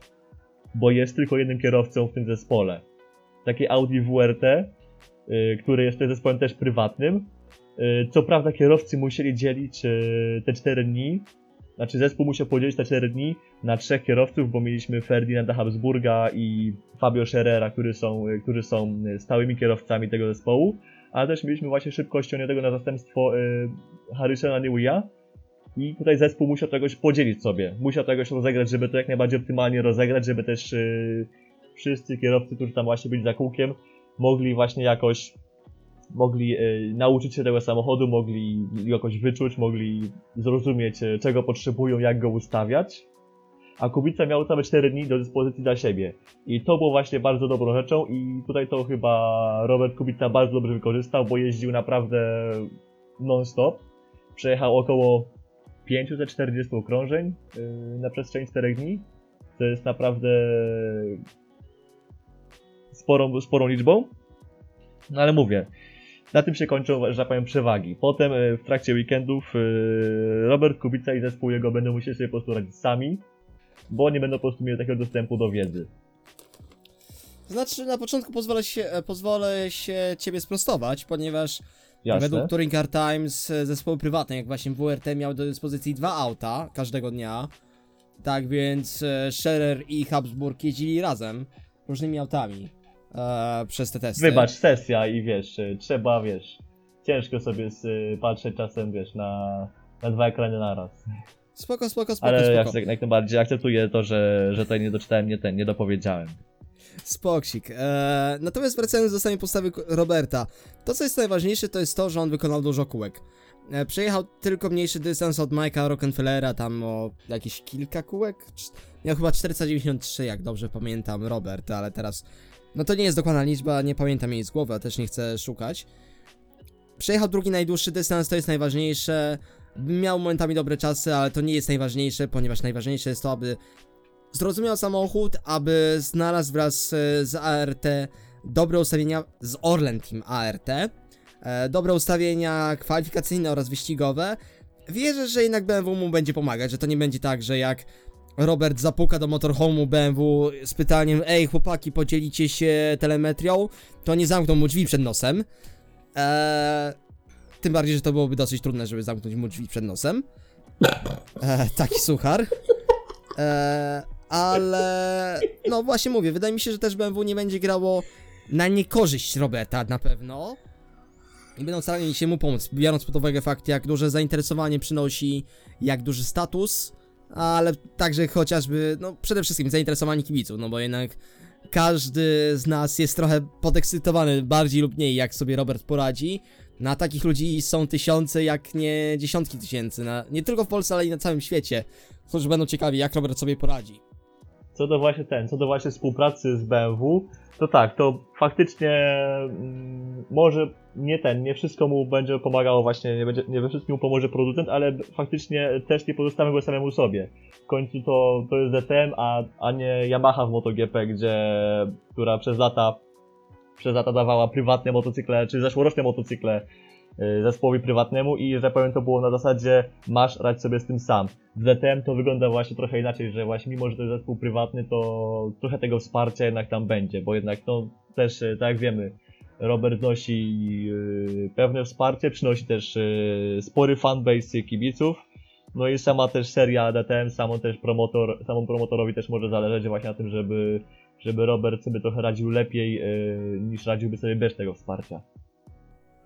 bo jest tylko jednym kierowcą w tym zespole. Takie Audi WRT, y, który jest zespołem też prywatnym. Y, co prawda kierowcy musieli dzielić te 4 dni, znaczy zespół musiał podzielić te 4 dni na trzech kierowców, bo mieliśmy Ferdinanda Habsburga i Fabio Scherrera, którzy są, którzy są stałymi kierowcami tego zespołu ale też mieliśmy właśnie szybko ściągniętego na zastępstwo y, Harrisona Newey'a i tutaj zespół musiał czegoś podzielić sobie, musiał czegoś rozegrać, żeby to jak najbardziej optymalnie rozegrać, żeby też y, wszyscy kierowcy, którzy tam właśnie byli za kółkiem, mogli właśnie jakoś mogli y, nauczyć się tego samochodu, mogli jakoś wyczuć, mogli zrozumieć, y, czego potrzebują, jak go ustawiać a Kubica miał całe 4 dni do dyspozycji dla siebie. I to było właśnie bardzo dobrą rzeczą i tutaj to chyba Robert Kubica bardzo dobrze wykorzystał, bo jeździł naprawdę non-stop. Przejechał około 540 okrążeń yy, na przestrzeni 4 dni. To jest naprawdę sporą, sporą liczbą. No ale mówię, na tym się kończą, że tak powiem, przewagi. Potem yy, w trakcie weekendów yy, Robert Kubica i zespół jego będą musieli sobie po prostu radzić sami bo nie będą po prostu mieli takiego dostępu do wiedzy. Znaczy, na początku pozwolę się, e, pozwolę się ciebie sprostować, ponieważ Jasne. według Touring Car Times e, zespoły prywatne, jak właśnie WRT, miały do dyspozycji dwa auta każdego dnia. Tak więc e, Scherer i Habsburg jeździli razem, różnymi autami e, przez te testy. Wybacz, sesja i wiesz, y, trzeba, wiesz, ciężko sobie patrzeć czasem, wiesz, na, na dwa ekrany naraz. Spoko, spoko, spoko, Ale spoko. jak, jak najbardziej akceptuję to, że, że tutaj nie doczytałem, nie ten, nie dopowiedziałem. Spoksik. Eee, natomiast wracając do samej postawy Roberta, to co jest najważniejsze to jest to, że on wykonał dużo kółek. E, przejechał tylko mniejszy dystans od Mike'a Rockefellera, tam o jakieś kilka kółek. Miał chyba 493, jak dobrze pamiętam, Robert, ale teraz. No to nie jest dokładna liczba, nie pamiętam jej z głowy, a też nie chcę szukać. Przejechał drugi najdłuższy dystans, to jest najważniejsze. Miał momentami dobre czasy, ale to nie jest najważniejsze, ponieważ najważniejsze jest to, aby zrozumiał samochód, aby znalazł wraz e, z ART dobre ustawienia z Orlen Team ART, e, dobre ustawienia kwalifikacyjne oraz wyścigowe. Wierzę, że jednak BMW mu będzie pomagać, że to nie będzie tak, że jak Robert zapuka do motorhome'u BMW z pytaniem Ej chłopaki, podzielicie się telemetrią, to nie zamkną mu drzwi przed nosem. Eee, tym bardziej, że to byłoby dosyć trudne, żeby zamknąć mu drzwi przed nosem. Eee, taki suchar. Eee, ale no właśnie mówię, wydaje mi się, że też BMW nie będzie grało na niekorzyść Roberta na pewno. I będą starali się mu pomóc, biorąc pod uwagę fakt, jak duże zainteresowanie przynosi, jak duży status, ale także chociażby, no przede wszystkim zainteresowanie kibiców, no bo jednak każdy z nas jest trochę podekscytowany bardziej lub mniej, jak sobie Robert poradzi. Na takich ludzi są tysiące, jak nie dziesiątki tysięcy, na, nie tylko w Polsce, ale i na całym świecie, którzy będą ciekawi, jak Robert sobie poradzi. Co do właśnie ten, co do właśnie współpracy z BMW, to tak, to faktycznie mm, może nie ten, nie wszystko mu będzie pomagało właśnie, nie, będzie, nie we wszystkim mu pomoże producent, ale faktycznie też nie pozostawmy go samemu sobie. W końcu to, to jest DTM, a, a nie Yamaha w MotoGP, gdzie, która przez lata przez lata dawała prywatne motocykle, czy zeszłoroczne motocykle y, zespołowi prywatnemu i że powiem to było na zasadzie masz radź sobie z tym sam. W DTM to wygląda właśnie trochę inaczej, że właśnie mimo, że to jest zespół prywatny, to trochę tego wsparcia jednak tam będzie, bo jednak no też, y, tak jak wiemy, Robert nosi y, pewne wsparcie, przynosi też spory fanbase kibiców, no i sama też seria DTM, samą też promotor, samą promotorowi też może zależeć właśnie na tym, żeby, żeby Robert sobie trochę radził lepiej y, niż radziłby sobie bez tego wsparcia.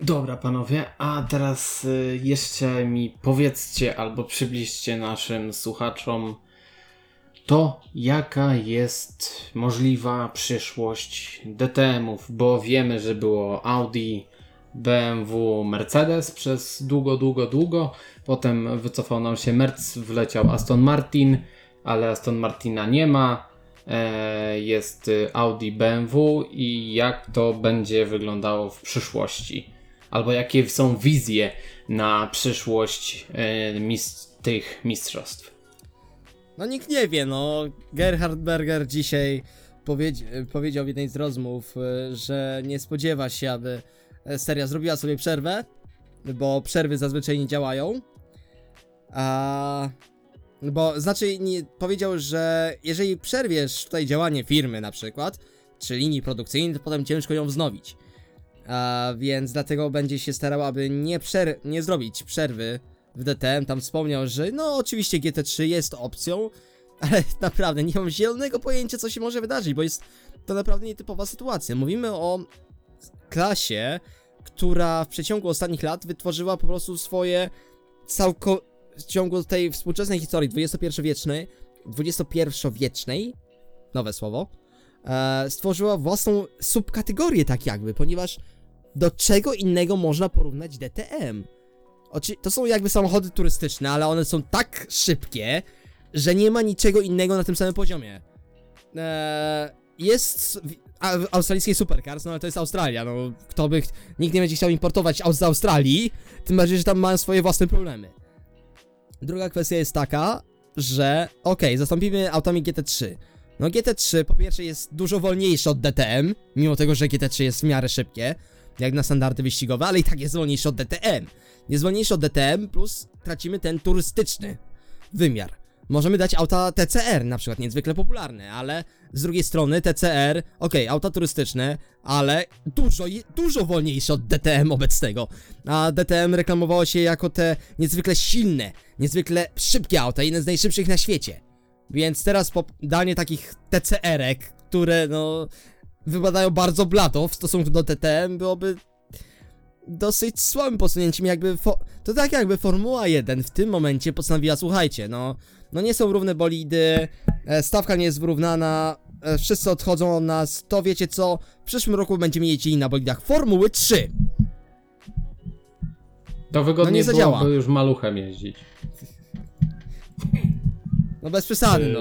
Dobra, panowie, a teraz y, jeszcze mi powiedzcie albo przybliżcie naszym słuchaczom to, jaka jest możliwa przyszłość DTM-ów, bo wiemy, że było Audi, BMW, Mercedes przez długo, długo, długo. Potem wycofał nam się Merc, wleciał Aston Martin, ale Aston Martina nie ma. E, Jest y, Audi, BMW i jak to będzie wyglądało w przyszłości? Albo jakie są wizje na przyszłość e, tych mistrzostw? No nikt nie wie, no. Gerhard Berger dzisiaj powiedzi powiedział w jednej z rozmów, y, że nie spodziewa się, aby e, seria zrobiła sobie przerwę, bo przerwy zazwyczaj nie działają. A. Bo znaczy, nie, powiedział, że jeżeli przerwiesz tutaj działanie firmy, na przykład, czy linii produkcyjnej, to potem ciężko ją wznowić. A, więc dlatego będzie się starał, aby nie, przer- nie zrobić przerwy w DTM. Tam wspomniał, że no oczywiście GT3 jest opcją, ale naprawdę nie mam zielonego pojęcia, co się może wydarzyć, bo jest to naprawdę nietypowa sytuacja. Mówimy o klasie, która w przeciągu ostatnich lat wytworzyła po prostu swoje całko... w ciągu tej współczesnej historii XXI-wiecznej, XXI-wiecznej, nowe słowo, e, stworzyła własną subkategorię tak jakby, ponieważ do czego innego można porównać DTM? Oczy... To są jakby samochody turystyczne, ale one są tak szybkie, że nie ma niczego innego na tym samym poziomie. Eee, jest w- a, w australijskiej supercars, no ale to jest Australia, no kto by, nikt nie będzie chciał importować z Australii, tym bardziej, że tam mają swoje własne problemy. Druga kwestia jest taka, że okej, zastąpimy autami GT3. No GT3 po pierwsze jest dużo wolniejsze od DTM, mimo tego, że GT3 jest w miarę szybkie, jak na standardy wyścigowe, ale i tak jest wolniejsze od DTM. Jest wolniejsze od DTM, plus tracimy ten turystyczny wymiar. Możemy dać auta TCR, na przykład niezwykle popularne, ale z drugiej strony TCR, okej, auta turystyczne, ale dużo, dużo wolniejsze od DTM obecnego. A DTM reklamowało się jako te niezwykle silne, niezwykle szybkie auta, jedne z najszybszych na świecie. Więc teraz po danie takich TCR-ek, które no wypadają bardzo blado w stosunku do TTM, byłoby dosyć słabym posunięciem, jakby to tak jakby Formuła 1 w tym momencie postanowiła, słuchajcie, no, no nie są równe bolidy, e, stawka nie jest wyrównana, e, wszyscy odchodzą od nas, to wiecie co, w przyszłym roku będziemy jeździli na bolidach Formuły 3. To wygodnie No nie zadziała. byłoby już maluchem jeździć. No bez przesady, no,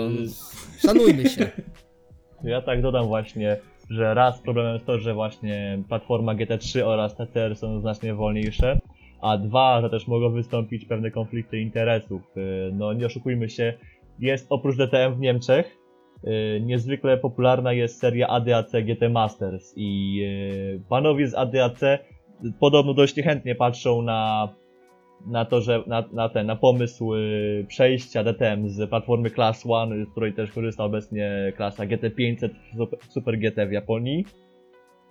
szanujmy się. Ja tak dodam właśnie, że raz problemem jest to, że właśnie platforma GT3 oraz TCR są znacznie wolniejsze, a dwa, że też mogą wystąpić pewne konflikty interesów. Yy, No nie oszukujmy się, jest oprócz DTM w Niemczech, y, niezwykle popularna jest seria ADAC GT Masters i y, panowie z ADAC podobno dość niechętnie patrzą na, na to, że na, na ten, na pomysł przejścia DTM z platformy Class 1, z której też korzysta obecnie klasa GT500 Super- GT w Japonii,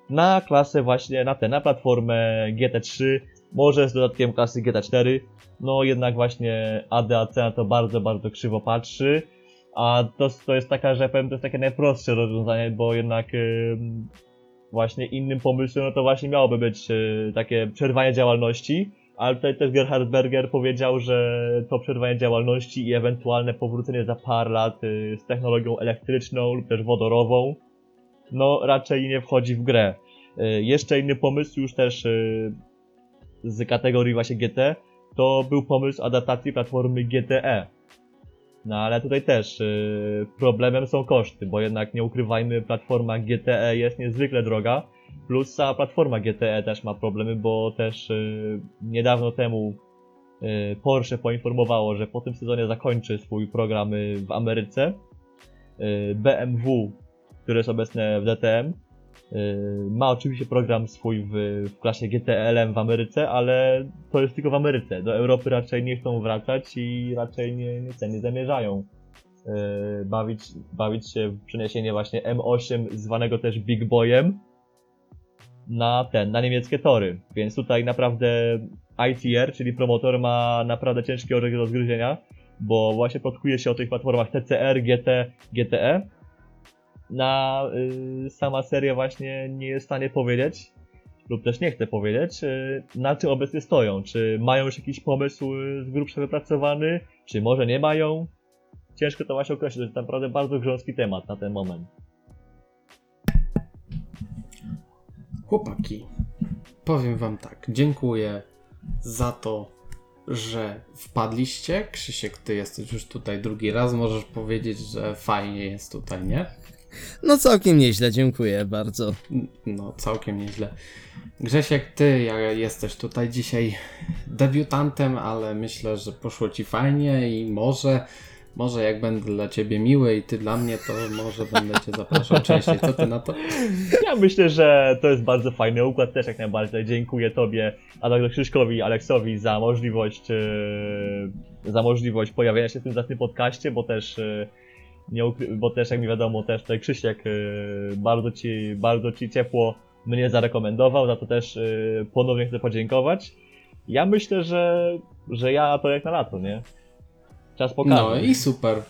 na klasę właśnie, na tę, na platformę GT3, może z dodatkiem klasy GT4, no jednak właśnie ADAC na to bardzo, bardzo krzywo patrzy, a to, to jest taka, że powiem, to jest takie najprostsze rozwiązanie, bo jednak ym, właśnie innym pomysłem, no to właśnie miałoby być y, takie przerwanie działalności, ale tutaj też Gerhard Berger powiedział, że to przerwanie działalności i ewentualne powrócenie za parę lat y, z technologią elektryczną lub też wodorową, no raczej nie wchodzi w grę. Y, Jeszcze inny pomysł, już też z kategorii właśnie GT, to był pomysł adaptacji platformy GTE. No ale tutaj też y, problemem są koszty, bo jednak nie ukrywajmy, platforma GTE jest niezwykle droga, plus sama platforma GTE też ma problemy, bo też y, niedawno temu y, Porsche poinformowało, że po tym sezonie zakończy swój program y, w Ameryce. Y, BMW, które jest obecne w DTM, ma oczywiście program swój w, w klasie GTLM w Ameryce, ale to jest tylko w Ameryce. Do Europy raczej nie chcą wracać i raczej nie, nie, nie zamierzają y, bawić, bawić się w przeniesienie właśnie M8 zwanego też Big Boyem na ten, na niemieckie tory. Więc tutaj naprawdę ITR, czyli promotor ma naprawdę ciężki orzech do zgryzienia, bo właśnie plotkuje się o tych platformach TCR, GT, GTE. Na y, sama seria właśnie nie jest w stanie powiedzieć, lub też nie chce powiedzieć, y, na czym obecnie stoją. Czy mają już jakiś pomysł y, z grubsza wypracowany, czy może nie mają. Ciężko to właśnie określić, to jest naprawdę bardzo grząski temat na ten moment. Chłopaki, powiem wam tak, dziękuję za to, że wpadliście. Krzysiek, ty jesteś już tutaj drugi raz, możesz powiedzieć, że fajnie jest tutaj, nie? No całkiem nieźle, dziękuję bardzo. No, całkiem nieźle. Grzesiek, ty ja jesteś tutaj dzisiaj debiutantem, ale myślę, że poszło ci fajnie i może, może jak będę dla ciebie miły i ty dla mnie, to może będę cię zapraszał częściej. Co ty na to? Ja myślę, że to jest bardzo fajny układ, też jak najbardziej. Dziękuję Tobie, a także Krzyszkowi i Aleksowi za możliwość, e, za możliwość pojawienia się w tym zacnym podcaście, bo też, e, nie ukry- bo też jak mi wiadomo, też tutaj Krzysiek e, bardzo Ci, bardzo Ci ciepło mnie zarekomendował, za to też e, ponownie chcę podziękować. Ja myślę, że, że ja to jak na lato, nie? Czas pokaże. No i super.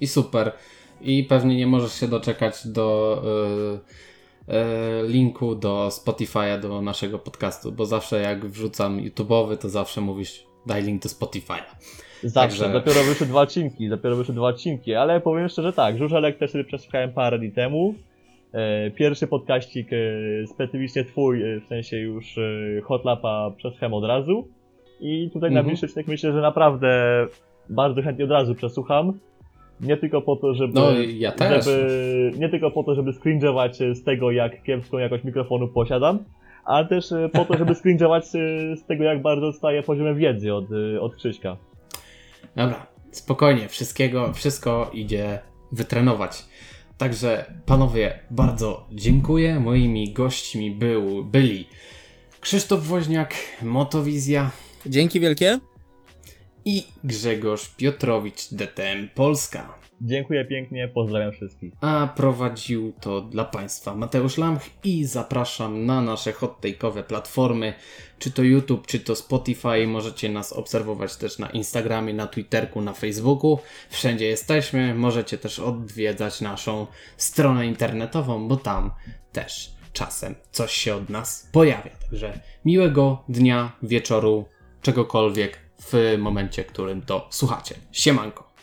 I super. I pewnie nie możesz się doczekać do y, y, linku do Spotify'a, do naszego podcastu, bo zawsze jak wrzucam YouTube'owy, to zawsze mówisz daj link do Spotify'a. Zawsze, Także- dopiero wyszły dwa odcinki, dopiero wyszły dwa odcinki, ale powiem szczerze tak, Żużelek też sobie przesłuchałem parę dni temu. E, Pierwszy podkaścik e, specyficznie twój, e, w sensie już Hotlapa przesłuchałem od razu. I tutaj na Mhm. bliższy odcinek myślę, że naprawdę bardzo chętnie od razu przesłucham. Nie tylko po to, żeby, No ja też. żeby nie tylko po to, żeby scringe'ować z tego, jak kiepską jakość mikrofonu posiadam, ale też e, po to, żeby scringe'ować e, z tego, jak bardzo odstaję poziomem wiedzy od, e, od Krzyśka. Dobra, spokojnie, wszystkiego, wszystko idzie wytrenować. Także panowie, bardzo dziękuję. Moimi gośćmi był, byli Krzysztof Woźniak, Motowizja Dzięki wielkie. i Grzegorz Piotrowicz, DTM Polska. Dziękuję pięknie, pozdrawiam wszystkich. A prowadził to dla Państwa Mateusz Lamch i zapraszam na nasze hot take'owe platformy, czy to YouTube, czy to Spotify. Możecie nas obserwować też na Instagramie, na Twitterku, na Facebooku. Wszędzie jesteśmy. Możecie też odwiedzać naszą stronę internetową, bo tam też czasem coś się od nas pojawia. Także miłego dnia, wieczoru, czegokolwiek w momencie, którym to słuchacie. Siemanko.